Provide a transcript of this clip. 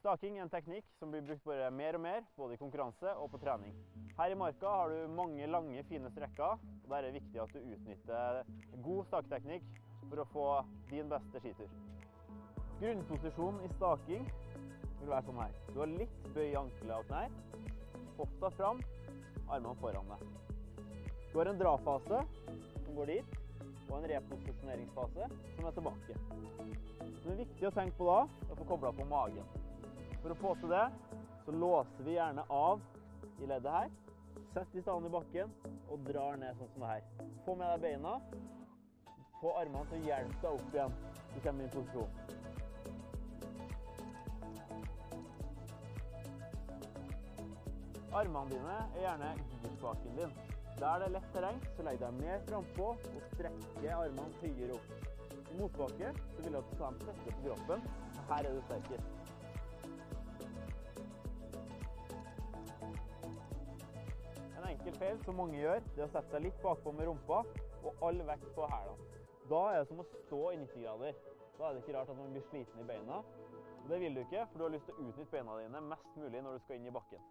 Staking er en teknikk som blir brukt bare mer og mer, både i konkurranse og på trening. Her i marka har du mange lange, fine strekker. og Der er det viktig at du utnytter god staketeknikk for å få din beste skitur. Grunnposisjonen i staking vil være sånn her. Du har litt bøy i ankler og knær. Hofta fram, armene foran deg. Du har en drafase som går dit, og en reposisjoneringsfase som er tilbake. Det er viktig å tenke på da, å få kobla på magen. For å få til det, så låser vi gjerne av i leddet her. Sett de stand i bakken og drar ned sånn som det her. Få med deg beina. Få armene til å hjelpe deg opp igjen. Du kommer i posisjon. Armene dine er gjerne girspaken din. Der det er lett terreng, så legg deg mer frampå og strekke armene høyere opp. I motbakke så vil du at du skal presse på kroppen. Her er du sterkest. Enkel feil som mange gjør, det er å sette seg litt bakpå med rumpa og all vekt på hælene. Da er det som å stå i 90 grader. Da er det ikke rart at man blir sliten i beina. Det vil du ikke, for du har lyst til å utnytte beina dine mest mulig når du skal inn i bakken.